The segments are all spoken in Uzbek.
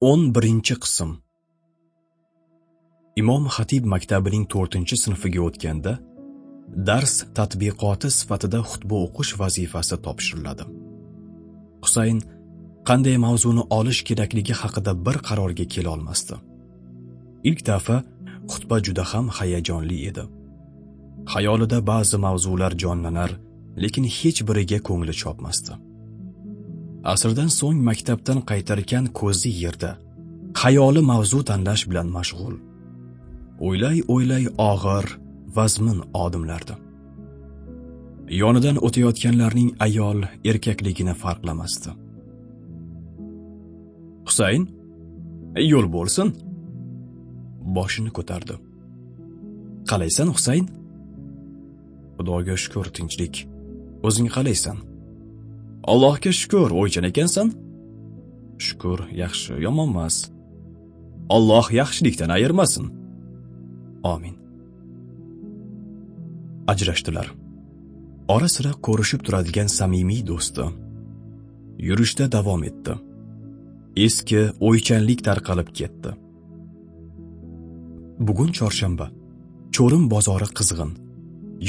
o'n birinchi qism. Imom xatib maktabining to'rtinchi sinfiga o'tganda dars tatbiqoti sifatida xutba o'qish vazifasi topshiriladi. Husayn qanday mavzuni olish kerakligi haqida bir qarorga kelolmasdi ilk dafa xutba juda ham hayajonli edi. Xayolida ba'zi mavzular jonlanar lekin hech biriga ko'ngli chopmasdi. Asrdan so'ng maktabdan qaytarkan ko'zi yerda. Xayoli mavzu tanlash bilan mashg'ul. O'ylay o'ylay og'ir vazmin odimlardi. Yonidan o'tayotganlarning ayol erkakligini farqlamasdi. Husayn yo'l bo'lsin. Boshini ko'tardi. Qalaysan husayn? Xudoga shukur tinchlik. O'zing qalaysan. Allohga shukur o'ychan ekansan? Shukur yaxshi yomonmas olloh yaxshilikdan ayirmasin. Omin ajrashdilar. Ora sira ko'rishib turadigan samimiy do'sti. Yurishda davom etdi. Eski o'ychanlik tarqalib ketdi. Bugun chorshanba. Cho'rim bozori qizg'in.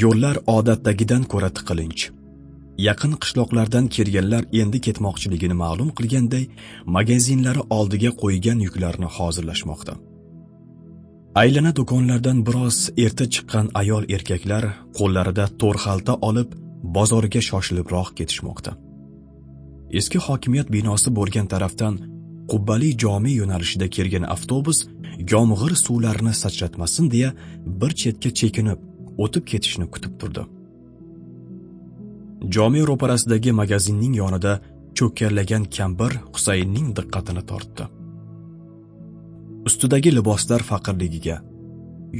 Yo'llar odatdagidan ko'ra tiqilinch. Yaqin qishloqlardan kelganlar endi ketmoqchiligini ma'lum qilganday magazinlari oldiga qo'ygan yuklarni hozirlashmoqda. Aylana do'konlardan biroz erta chiqqan ayol erkaklar qo'llarida to'rxalta olib bozorga shoshilibroq ketishmoqda. Eski hokimiyat binosi bo'lgan tarafdan qubbali jome yo'nalishida kelgan avtobus yomg'ir suvlarini sachratmasin deya bir chetga chekinib o'tib ketishni kutib turdi. Jome ro'parasidagi magazinning yonida cho'kkarlagan kambir husaynning diqqatini tortdi. Ustidagi liboslar faqirligiga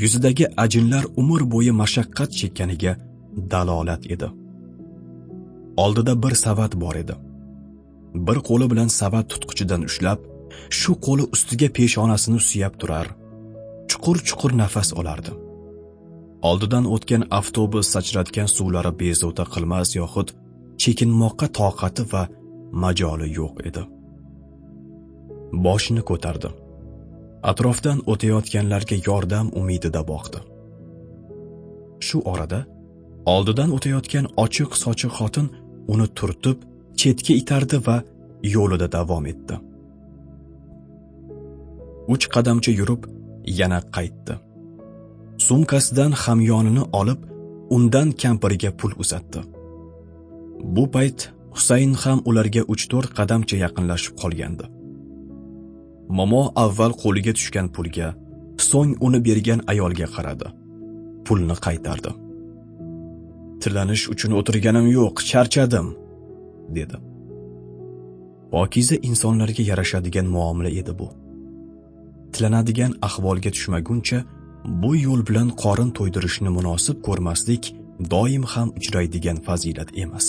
yuzidagi ajinlar umr bo'yi mashaqqat chekkaniga dalolat edi. Oldida bir savat bor edi. Bir qo'li bilan savat tutqichidan ushlab shu qo'li ustiga peshonasini suyab turar chuqur chuqur nafas olardi. Oldidan o'tgan avtobus sachratgan suvlari bezovta qilmas yoxud chekinmoqqa toqati va majoli yo'q edi. Boshini ko'tardi. Atrofdan o'tayotganlarga yordam umidida boqdi. Shu orada oldidan o'tayotgan ochiq sochiq xotin uni turtib chetga itardi va yo'lida davom etdi. Uch qadamcha yurib yana qaytdi. Sumkasidan hamyonini olib undan kampiriga pul uzatdi. Bu payt husayn ham ularga uch to'rt qadamcha yaqinlashib qolgandi. Momo avval qo'liga tushgan pulga so'ng uni bergan ayolga qaradi. Pulni qaytardi. Tilanish uchun o'tirganim yo'q charchadim dedi. Pokiza insonlarga yarashadigan muomala edi bu. Tilanadigan ahvolga tushmaguncha bu yo'l bilan qorin to'ydirishni munosib ko'rmaslik doim ham uchraydigan fazilat emas.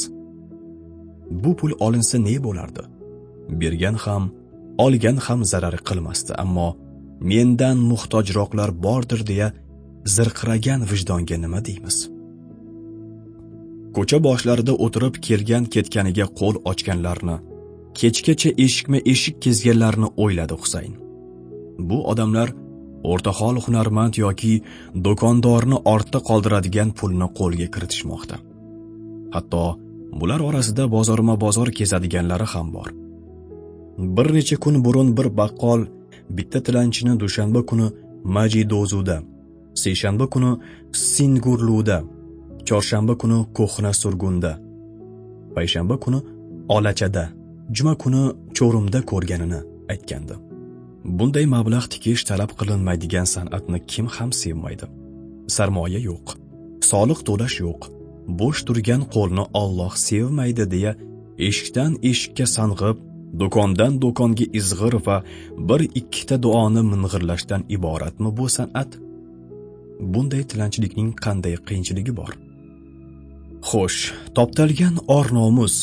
Bu pul olinsa ne bo'lardi? Bergan ham olgan ham zarar qilmasdi ammo mendan muhtojroqlar bordir deya zirqiragan vijdonga nima deymiz? Ko'cha boshlarida o'tirib kelgan ketganiga qo'l ochganlarni kechgacha eshikma eshik kezganlarni o'yladi husayn. Bu odamlar o'rtahol hunarmand yoki do'kondorni ortda qoldiradigan pulni qo'lga kiritishmoqda. Hatto bular orasida bozorma bozor kezadiganlari ham bor. Bir necha kun burun bir baqqol bitta tilanchini dushanba kuni majidozuda seshanba kuni singurluda chorshanba kuni ko'hna surgunda payshanba kuni olachada juma kuni cho'rimda ko'rganini aytgandi. Bunday mablag' tikish talab qilinmaydigan san'atni kim ham sevmaydi? Sarmoya yo'q soliq to'lash yo'q bo'sh turgan qo'lni Alloh sevmaydi deya eshikdan eshikka sang'ib do'kondan do'konga izg'ir va bir ikkita duoni ming'irlashdan iboratmi bu san'at? Bunday tilanchilikning qanday qiyinchiligi bor? Xo'sh toptalgan or nomus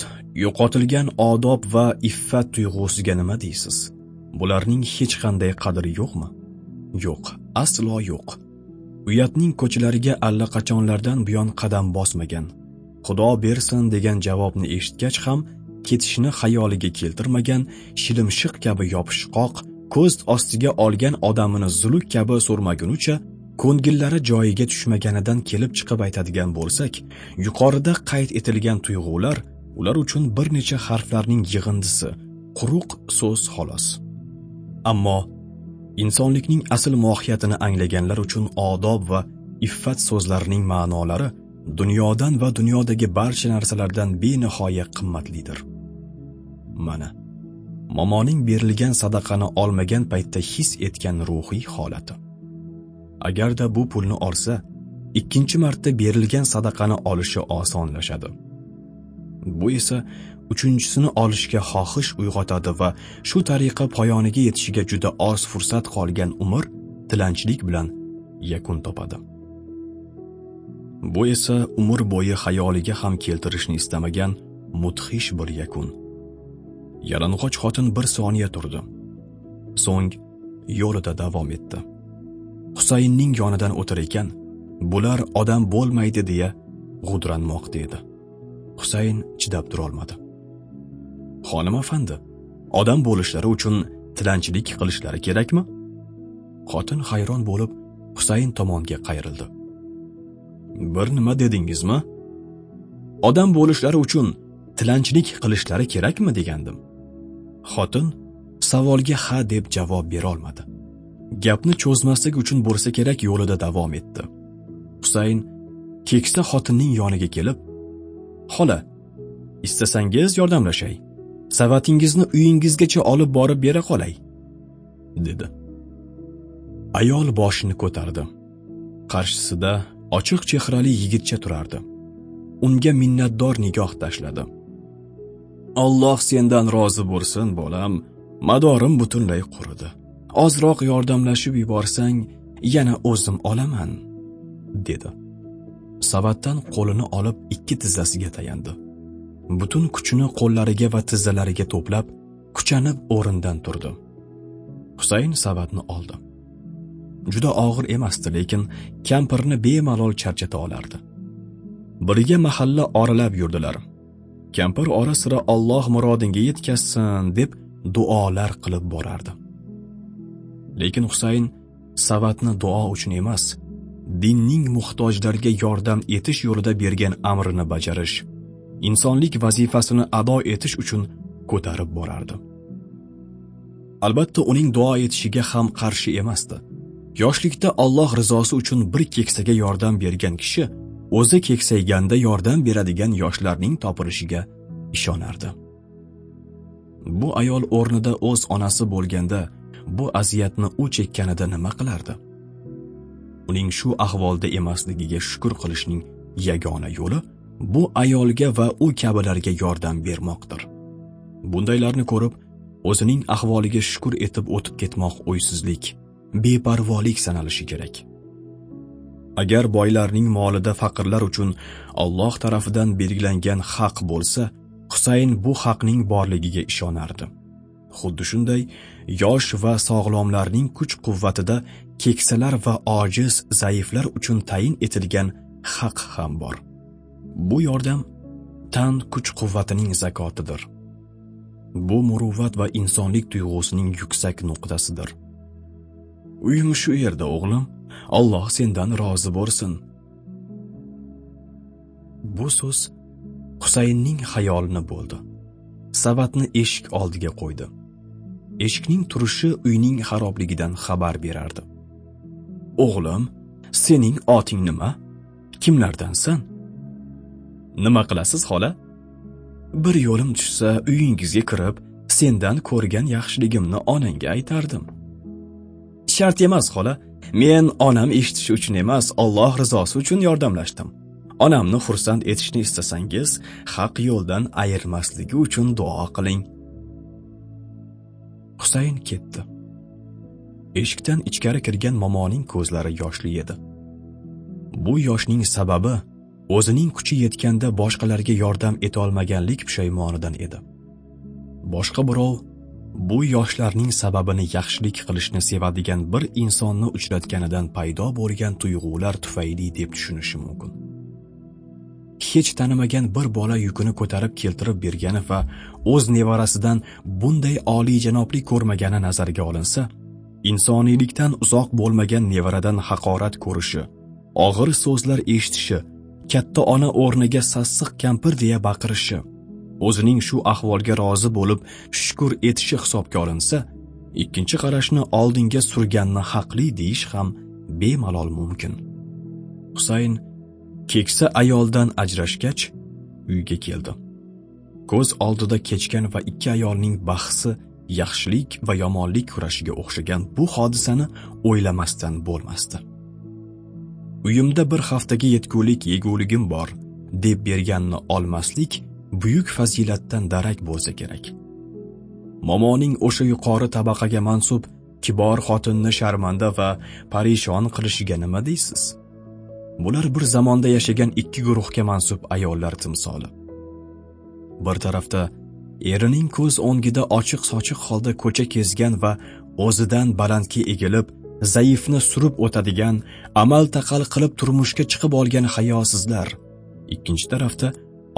yo'qotilgan odob va iffat tuyg'usiga nima deysiz? Bularning hech qanday qadri yo'qmi? Yo'q aslo yo'q. Uyatning ko'chalariga allaqachonlardan buyon qadam bosmagan. Xudo bersin degan javobni eshitgach ham ketishni xayoliga keltirmagan shilimshiq kabi yopishqoq ko'z ostiga olgan odamini zuluk kabi so'rmagunicha ko'ngillari joyiga tushmaganidan kelib chiqib aytadigan bo'lsak yuqorida qayd etilgan tuyg'ular ular uchun bir necha harflarning yig'indisi quruq so'z xolos. Ammo insonlikning asl mohiyatini anglaganlar uchun odob va iffat so'zlarining ma'nolari dunyodan va dunyodagi barcha narsalardan benihoya qimmatlidir. Mana momoning berilgan sadaqani olmagan paytda his etgan ruhiy holati. Agarda bu pulni olsa ikkinchi marta berilgan sadaqani olishi osonlashadi. Bu esa uchinchisini olishga xohish uyg'otadi va shu tariqa poyoniga yetishiga juda oz fursat qolgan umr tilanchlik bilan yakun topadi. Bu esa umr bo'yi xayoliga ham keltirishni istamagan mudhish bir yakun. Yalang'och xotin bir soniya turdi. So'ng yo'lida davom etdi. Husaynning yonidan o'tar ekan bular odam bo'lmaydi deya g'udranmoqda edi. Husayn chidab turolmadi. Xonim afandi odam bo'lishlari uchun tilanchilik qilishlari kerakmi? Xotin hayron bo'lib husayn tomonga qayrildi. Bir nima dedingizmi? Odam bo'lishlari uchun tilanchilik qilishlari kerakmi degandim. Xotin savolga ha deb javob berolmadi gapni cho'zmaslik uchun bo'lsa kerak yo'lida davom etdi. Husayn keksa xotinning yoniga kelib xola istasangiz yordamlashay. Savatingizni uyingizgacha olib borib bera qolay dedi. Ayol boshini ko'tardi. Qarshisida ochiq chehrali yigitcha turardi. Unga minnatdor nigoh tashladi. Alloh sendan rozi bo'lsin bolam. Madorim butunlay quridi. Ozroq yordamlashib yuborsang yana o'zim olaman dedi. Savatdan qo'lini olib ikki tizzasiga tayandi. Butun kuchini qo'llariga va tizzalariga to'plab kuchanib o'rindan turdi husayn savatni oldi. Juda og'ir emasdi lekin kampirni bemalol charchata olardi. Birga mahalla oralab yurdilar. Kampir ora sira Alloh murodingga yetkazsin deb duolar qilib borardi. Lekin husayn savatni duo uchun emas dinning muhtojlarga yordam etish yo'lida bergan amrini bajarish insonlik vazifasini ado etish uchun ko'tarib borardi. Albatta uning duo etishiga ham qarshi emasdi. Yoshlikda Alloh rizosi uchun bir keksaga yordam bergan kishi o'zi keksayganda yordam beradigan yoshlarning topilishiga ishonardi. Bu ayol o'rnida o'z onasi bo'lganda bu aziyatni u chekkanida nima qilardi? Uning shu ahvolda emasligiga shukr qilishning yagona yo'li bu ayolga va u kabilarga yordam bermoqdir. Bundaylarni ko'rib o'zining ahvoliga shukr etib o'tib ketmoq o'ysizlik beparvolik sanalishi kerak. Agar boylarning molida faqirlar uchun Alloh tarafidan belgilangan haq bo'lsa Husayn bu haqning borligiga ishonardi. Xuddi shunday yosh va sog'lomlarning kuch-quvvatida keksalar va ojiz zaiflar uchun tayin etilgan haq ham bor. Bu yordam tan kuch-quvvatining zakotidir. Bu muruvvat va insonlik tuyg'usining yuksak nuqtasidir. Uyim shu yerda o'g'lim. Alloh sendan rozi bo'lsin. Bu so'z Husaynning xayolini bo'ldi. Savatni eshik oldiga qo'ydi. Eshikning turishi uyning xarobligidan xabar berardi. O'g'lim sening oting nima? Kimlardansan? Nima qilasiz xola? Bir yo'lim tushsa uyingizga kirib sendan ko'rgan yaxshiligimni onangga aytardim. Shart emas xola. Men onam eshitishi uchun emas Alloh rizosi uchun yordamlashdim. Onamni xursand etishni istasangiz haq yo'ldan ayirmasligi uchun duo qiling. Husayn ketdi. Eshikdan ichkari kirgan momoning ko'zlari yoshli edi. Bu yoshning sababi o'zining kuchi yetganda boshqalarga yordam etolmaganlik pushaymonidan edi. Boshqa birov bu yoshlarning sababini yaxshilik qilishni sevadigan bir insonni uchratganidan paydo bo'lgan tuyg'ular tufayli deb tushunishi mumkin. Hech tanimagan bir bola yukini ko'tarib keltirib bergani va o'z nevarasidan bunday oliyjanoblik ko'rmagani nazarga olinsa insoniylikdan uzoq bo'lmagan nevaradan haqorat ko'rishi og'ir so'zlar eshitishi katta ona o'rniga sassiq kampir deya baqirishi o'zining shu ahvolga rozi bo'lib shukur etishi hisobga olinsa ikkinchi qarashni oldinga surganni haqli deyish ham bemalol mumkin. Husayn keksa ayoldan ajrashgach uyga keldi. Ko'z oldida kechgan va ikki ayolning bahsi yaxshilik va yomonlik kurashiga o'xshagan bu hodisani o'ylamasdan bo'lmasdi. Uyimda bir haftaga yetgulik yeguligim bor deb berganni olmaslik buyuk fazilatdan darak bo'lsa kerak. Momoning o'sha yuqori tabaqaga mansub kibor xotinni sharmanda va parishon qilishiga nima deysiz? Bular bir zamonda yashagan ikki guruhga mansub ayollar timsoli. Bir tarafda erining ko'z o'ngida ochiq sochiq holda ko'cha kezgan va o'zidan balandga egilib zaifni surib o'tadigan amal taqal qilib turmushga chiqib olgan hayosizlar. Ikkinchi tarafda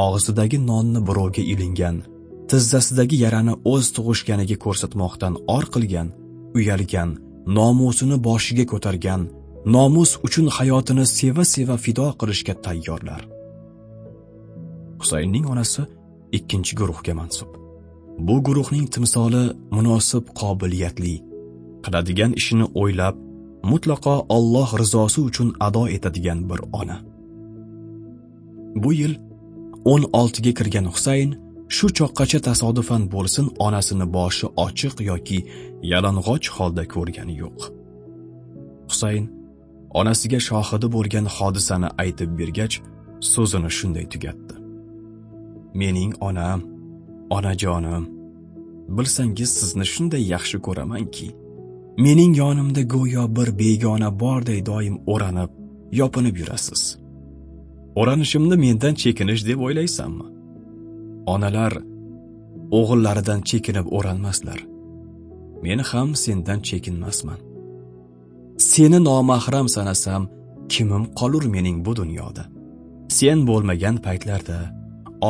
og'zidagi nonni birovga ilingan tizzasidagi yarani o'z tug'ishganiga ko'rsatmoqdan or qilgan uyalgan nomusini boshiga ko'targan nomus uchun hayotini seva seva fido qilishga tayyorlar. Husaynning onasi ikkinchi guruhga mansub. Bu guruhning timsoli munosib qobiliyatli qiladigan ishini o'ylab mutlaqo Alloh rizosi uchun ado etadigan bir ona. Bu yil 16 ga kirgan Husayn shu choqqacha tasodifan bo'lsin onasini boshi ochiq yoki yalang'och holda ko'rgani yo'q. Husayn onasiga shohidi bo'lgan hodisani aytib bergach so'zini shunday tugatdi. Mening onam onajonim bilsangiz sizni shunday yaxshi ko'ramanki mening yonimda go'yo bir begona borday doim o'ranib yopinib yurasiz. O'ranishimni mendan chekinish deb o'ylaysanmi? Onalar o'g'illaridan chekinib o'ranmaslar men ham sendan chekinmasman. Seni nomahram sanasam kimim qolur mening bu dunyoda? Sen bo'lmagan paytlarda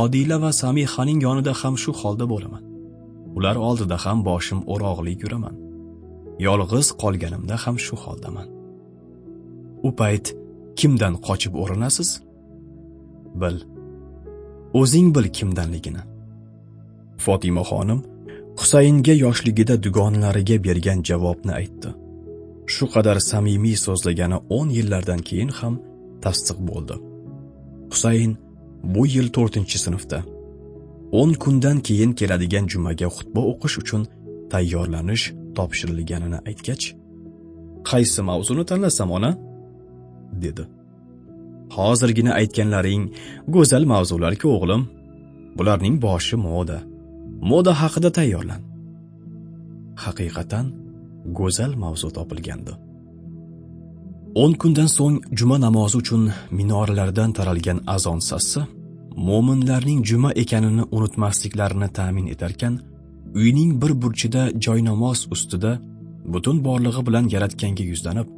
odila va samihaning yonida ham shu holda bo'laman. Ular oldida ham boshim o'rog'lik yuraman. Yolg'iz qolganimda ham shu holdaman. U payt kimdan qochib o'rinasiz? Bil o'zing bil kimdanligini. Fotimaxonim husaynga yoshligida dugonalariga bergan javobni aytdi. Shu qadar samimiy so'zlagani 10 yillardan keyin ham tasdiq bo'ldi. Husayn bu yil 4 sinfda. 10 kundan keyin keladigan jumaga xutba o'qish uchun tayyorlanish topshirilganini aytgach qaysi mavzuni tanlasam ona? dedi. Hozirgina aytganlaring go'zal mavzularku o'g'lim. Bularning boshi moda. Moda haqida tayyorlan. Haqiqatan go'zal mavzu topilgandi. O'n kundan so'ng juma namozi uchun minoralardan taralgan azon sassi mo'minlarning juma ekanini unutmasliklarini ta'min etarkan uyning bir burchida joynamoz ustida butun borlig'i bilan yaratganga yuzlanib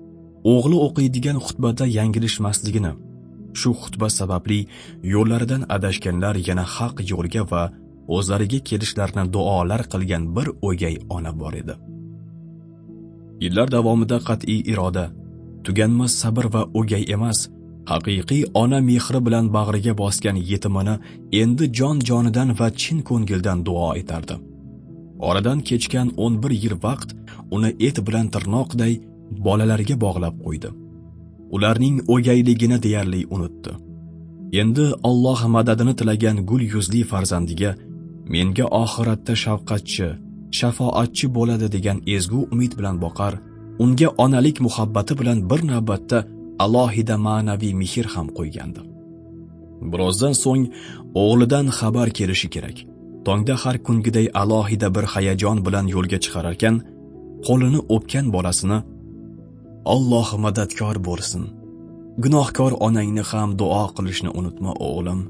o'g'li o'qiydigan xutbada yanglishmasligini shu xutba sababli yo'llaridan adashganlar yana haq yo'lga va o'zlariga kelishlarini duolar qilgan bir o'gay ona bor edi. Yillar davomida qat'iy iroda tuganmas sabr va o'gay emas haqiqiy ona mehri bilan bag'riga bosgan yetimini endi jon jonidan va chin ko'ngildan duo etardi. Oradan kechgan 11 yil vaqt uni et bilan tirnoqday bolalarga bog'lab qo'ydi. Ularning o'gayligini deyarli unutdi. Endi Alloh madadini tilagan gul yuzli farzandiga menga oxiratda shafqatchi shafoatchi bo'ladi degan ezgu umid bilan boqar unga onalik muhabbati bilan bir navbatda alohida ma'naviy mehr ham qo'ygandi. Birozdan so'ng o'g'lidan xabar kelishi kerak. Tongda har kungiday alohida bir hayajon bilan yo'lga chiqararkan qo'lini o'pgan bolasini Alloh madadkor bo'lsin. Gunohkor onangni ham duo qilishni unutma o'g'lim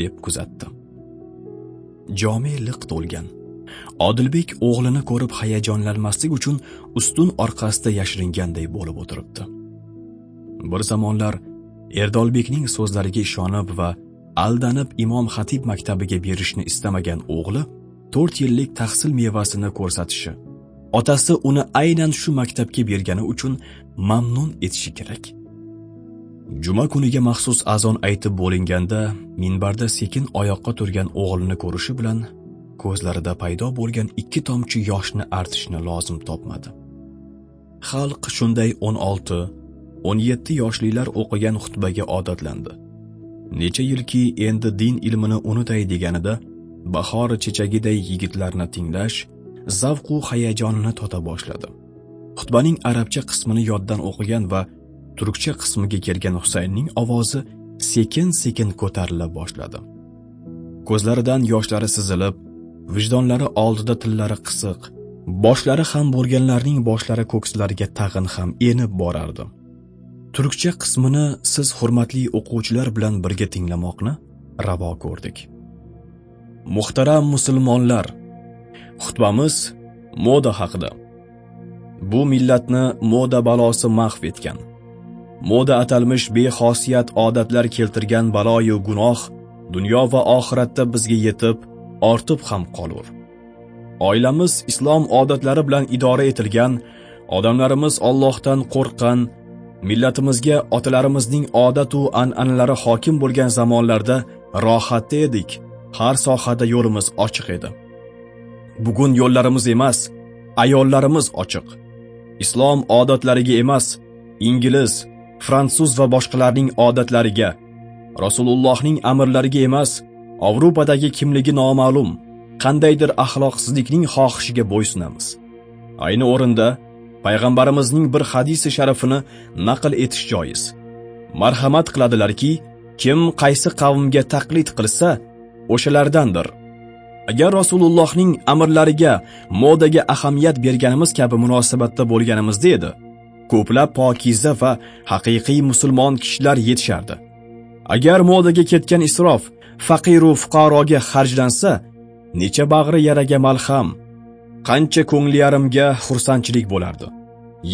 deb kuzatdi. Jome liq to'lgan. Odilbek o'g'lini ko'rib hayajonlanmaslik uchun ustun orqasida yashiringanday bo'lib o'tiribdi. Bir zamonlar erdolbekning so'zlariga ishonib va aldanib imom xatib maktabiga berishni istamagan o'g'li to'rt yillik tahsil mevasini ko'rsatishi otasi uni aynan shu maktabga bergani uchun mamnun etishi kerak. Juma kuniga maxsus azon aytib bo'linganda minbarda sekin oyoqqa turgan o'g'lini ko'rishi bilan ko'zlarida paydo bo'lgan ikki tomchi yoshni artishni lozim topmadi. Xalq shunday 16 17 yoshlilar o'qigan xutbaga odatlandi. Necha yilki endi din ilmini unutay deganida bahor chechagiday yigitlarni tinglash zavqu hayajonini tota boshladi. Xutbaning arabcha qismini yoddan o'qigan va turkcha qismiga kelgan husaynning ovozi sekin sekin ko'tarila boshladi. Ko'zlaridan yoshlari sizilib vijdonlari oldida tillari qisiq boshlari ham bo'lganlarning boshlari ko'kslariga tag'in ham enib borardi. Turkcha qismini siz hurmatli o'quvchilar bilan birga tinglamoqni ravo ko'rdik. Muhtaram musulmonlar xutbamiz moda haqida. Bu millatni moda balosi mahv etgan. Moda atalmish bexosiyat odatlar keltirgan baloyu gunoh dunyo va oxiratda bizga yetib ortib ham qolur. Oilamiz islom odatlari bilan idora etilgan odamlarimiz Allohdan qo'rqqan millatimizga otalarimizning odatu an'analari hokim bo'lgan zamonlarda rohatda edik. Har sohada yo'limiz ochiq edi. Bugun yo'llarimiz emas ayollarimiz ochiq. Islom odatlariga emas ingliz fransuz va boshqalarning odatlariga rasulullohning amrlariga emas Avropadagi kimligi noma'lum qandaydir axloqsizlikning xohishiga bo'ysunamiz. Ayni o'rinda payg'ambarimizning bir hadisi sharifini naql etish joiz. Marhamat qiladilarki, kim qaysi qavmga taqlid qilsa, o'shalardandir. Agar Rasulullohning amrlariga, modaga ahamiyat berganimiz kabi munosabatda bo'lganimizda edi, ko'plab pokiza va haqiqiy musulmon kishilar yetishardi. Agar modaga ketgan isrof faqiru fuqaroga xarjlansa, necha bag'ri yaraga malham, qancha ko'ngli yarimga xursandchilik bo'lardi.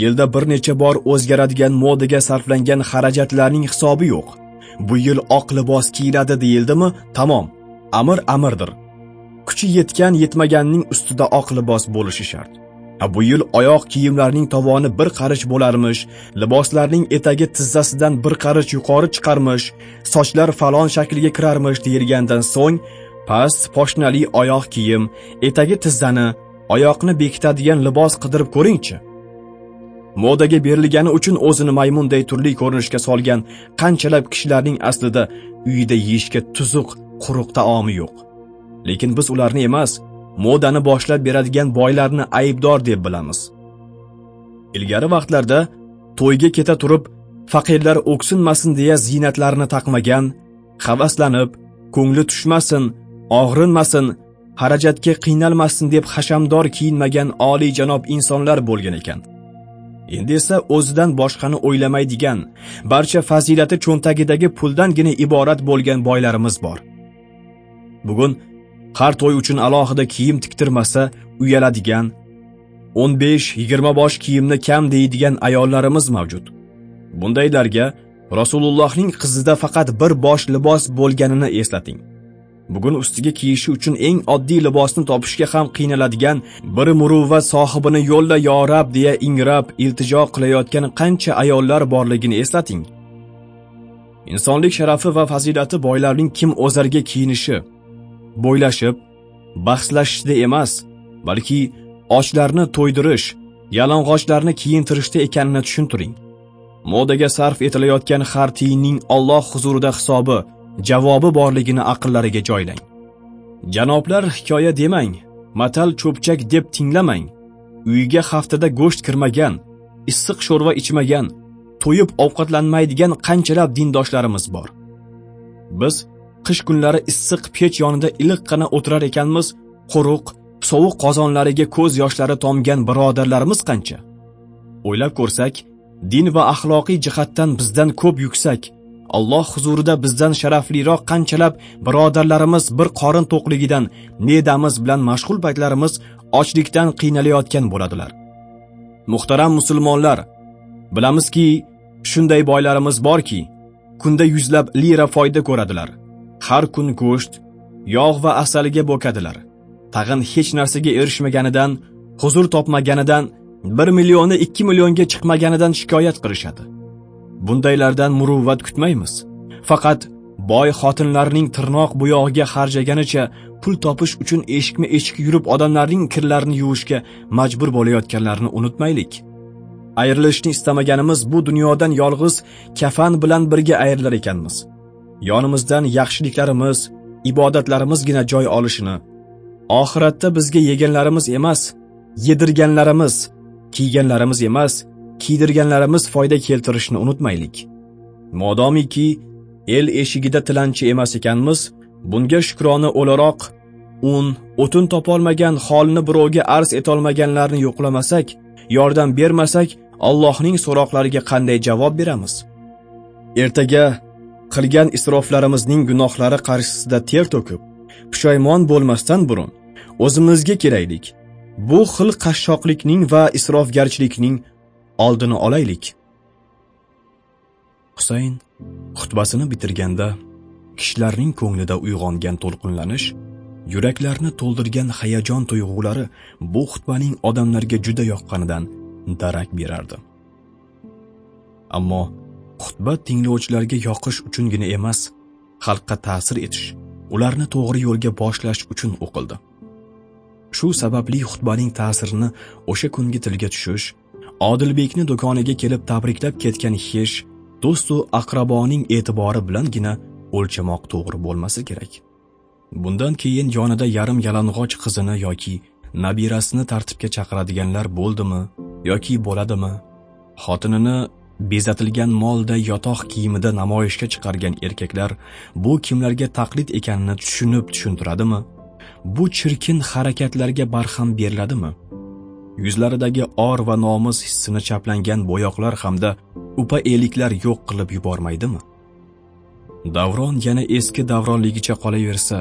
Yilda bir necha bor o'zgaradigan modaga sarflangan xarajatlarning hisobi yo'q. Bu yil oq libos kiyiladi deyildimi? Tamom, amr amirdir. Kuchi yetgan yetmaganning ustida oq libos bo'lishi shart. Bu yil oyoq kiyimlarning tovoni bir qarich bo'larmish, liboslarning etagi tizzasidan bir qarich yuqori chiqarmish, sochlar falon shaklga kirarmish deyilgandan so'ng past poshnali oyoq kiyim, etagi tizzani, oyoqni bekitadigan libos qidirib ko'ringchi. Modaga berilgani uchun o'zini maymunday turli ko'rinishga solgan qanchalab kishilarning aslida uyida yeyishga tuzuq, quruq taomi yo'q. Lekin biz ularni emas, modani boshlab beradigan boylarni aybdor deb bilamiz. Ilgari vaqtlarda to'yga keta turib, faqirlar o'ksinmasin deya ziynatlarini taqmagan, havaslanib, ko'ngli tushmasin, og'rinmasin, xarajatga qiynalmasin deb hashamdor kiyinmagan oliy janob insonlar bo'lgan ekan. Endi esa o'zidan boshqani o'ylamaydigan, barcha fazilati cho'ntagidagi puldangina iborat bo'lgan boylarimiz bor. Bugun har to'y uchun alohida kiyim tiktirmasa uyaladigan 15-20 bosh kiyimni kam deydigan ayollarimiz mavjud. Bundaylarga Rasulullohning qizida faqat bir bosh libos bo'lganini eslating. Bugun ustiga kiyishi uchun eng oddiy libosni topishga ham qiynaladigan bir muruvvat sohibini yo'lda yorab deya ingrab iltijo qilayotgan qancha ayollar borligini eslating. Insonlik sharafi va fazilati boylarning kim o'zarga kiyinishi, bo'ylashib, bahslashishda emas, balki ochlarni to'ydirish, yalang'ochlarni kiyintirishda ekanini tushuntiring. Modaga sarf etilayotgan har tiyinning Alloh huzurida hisobi, javobi borligini aqllariga joylang. Janoblar hikoya demang, matal cho'pchak deb tinglamang. Uyiga haftada go'sht kirmagan, issiq sho'rva ichmagan, to'yib ovqatlanmaydigan qanchalab dindoshlarimiz bor. Biz qish kunlari issiq pech yonida iliqqina o'tirar ekanmiz, quruq, sovuq qozonlariga ko'z yoshlari tomgan birodarlarimiz qancha? O'ylab ko'rsak, din va axloqiy jihatdan bizdan ko'p yuksak, Alloh huzurida bizdan sharafliroq qanchalab birodarlarimiz bir qorin to'qligidan nedamiz bilan mashg'ul paytlarimiz ochlikdan qiynalayotgan bo'ladilar. Muhtaram musulmonlar, bilamizki, shunday boylarimiz borki, kunda yuzlab lira foyda ko'radilar. Har kun go'sht yog' va asalga bo'kadilar. Tag'in hech narsaga erishmaganidan huzur topmaganidan bir millionni ikki millionga chiqmaganidan shikoyat qilishadi. Bundaylardan muruvvat kutmaymiz. Faqat boy xotinlarning tirnoq bo'yog'iga xarjaganicha pul topish uchun eshikma eshik yurib odamlarning kirlarini yuvishga majbur bo'layotganlarini unutmaylik. Ayrilishni istamaganimiz bu dunyodan yolg'iz kafan bilan birga ayrilar ekanmiz. Yonimizdan yaxshiliklarimiz ibodatlarimizgina joy olishini oxiratda bizga yeganlarimiz emas yedirganlarimiz kiyganlarimiz emas kiydirganlarimiz foyda keltirishni unutmaylik. Modomiki el eshigida tilanchi emas ekanmiz bunga shukrona o'laroq un o'tin topolmagan holni birovga arz etolmaganlarni yo'qlamasak yordam bermasak Allohning so'roqlariga qanday javob beramiz? Ertaga qilgan isroflarimizning gunohlari qarshisida ter to'kib pushaymon bo'lmasdan burun o'zimizga kelaylik. Bu xil qashshoqlikning va isrofgarchilikning oldini olaylik. Husayn xutbasini bitirganda kishilarning ko'nglida uyg'ongan to'lqinlanish yuraklarni to'ldirgan hayajon tuyg'ulari bu xutbaning odamlarga juda yoqqanidan darak berardi. Ammo xutba tinglovchilarga yoqish uchungina emas xalqqa ta'sir etish ularni to'g'ri yo'lga boshlash uchun o'qildi. Shu sababli xutbaning ta'sirini o'sha kungi tilga tushish odilbekni do'koniga kelib tabriklab ketgan hish do'stu aqraboning e'tibori bilangina o'lchamoq to'g'ri bo'lmasa kerak. Bundan keyin yonida yarim yalang'och qizini yoki nabirasini tartibga chaqiradiganlar bo'ldimi yoki bo'ladimi? Xotinini bezatilgan molda yotoq kiyimida namoyishga chiqargan erkaklar bu kimlarga taqlid ekanini tushunib tushuntiradimi? Bu chirkin harakatlarga barham beriladimi? Yuzlaridagi or va nomus hissini chaplangan bo'yoqlar hamda upa eliklar yo'q qilib yubormaydimi? Davron yana eski davronligicha qolaversa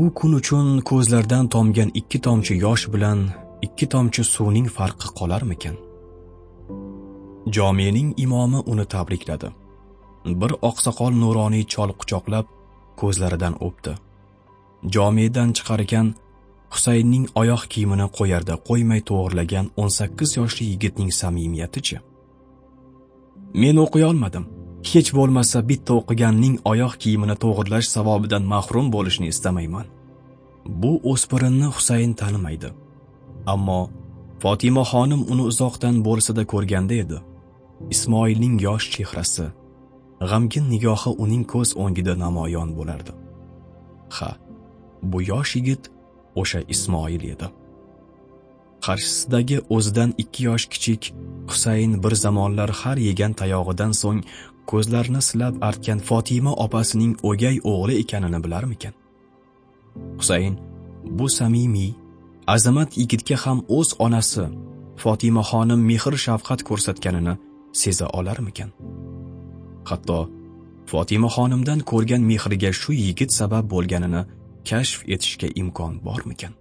u kun uchun ko'zlardan tomgan ikki tomchi yosh bilan ikki tomchi suvning farqi qolarmikan jomening imomi uni tabrikladi. Bir oqsoqol nuroniy chol quchoqlab ko'zlaridan o'pdi. Jomedan chiqar ekan husaynning oyoq kiyimini qo'yarda qo'ymay to'g'irlagan 18 yoshli yigitning samimiyatichi? Men o'qiy olmadim. Hech bo'lmasa bitta o'qiganning oyoq kiyimini to'g'irlash savobidan mahrum bo'lishni istamayman. Bu o'spirinni husayn tanimaydi. Ammo fotima xonim uni uzoqdan bo'lsa-da ko'rganda edi. Ismoilning yosh chehrasi g'amgin nigohi uning ko'z o'ngida namoyon bo'lardi. Ha bu yosh yigit o'sha ismoil edi. Qarshisidagi o'zidan ikki yosh kichik husayn bir zamonlar har yegan tayog'idan so'ng ko'zlarini silab artgan fotima opasining o'gay o'g'li ekanini bilarmikan? Husayn bu samimiy azamat yigitga ham o'z onasi fotima xonim mehr shafqat ko'rsatganini seza olarmikan? Hatto fotima xonimdan ko'rgan mehriga shu yigit sabab bo'lganini kashf etishga imkon bormikan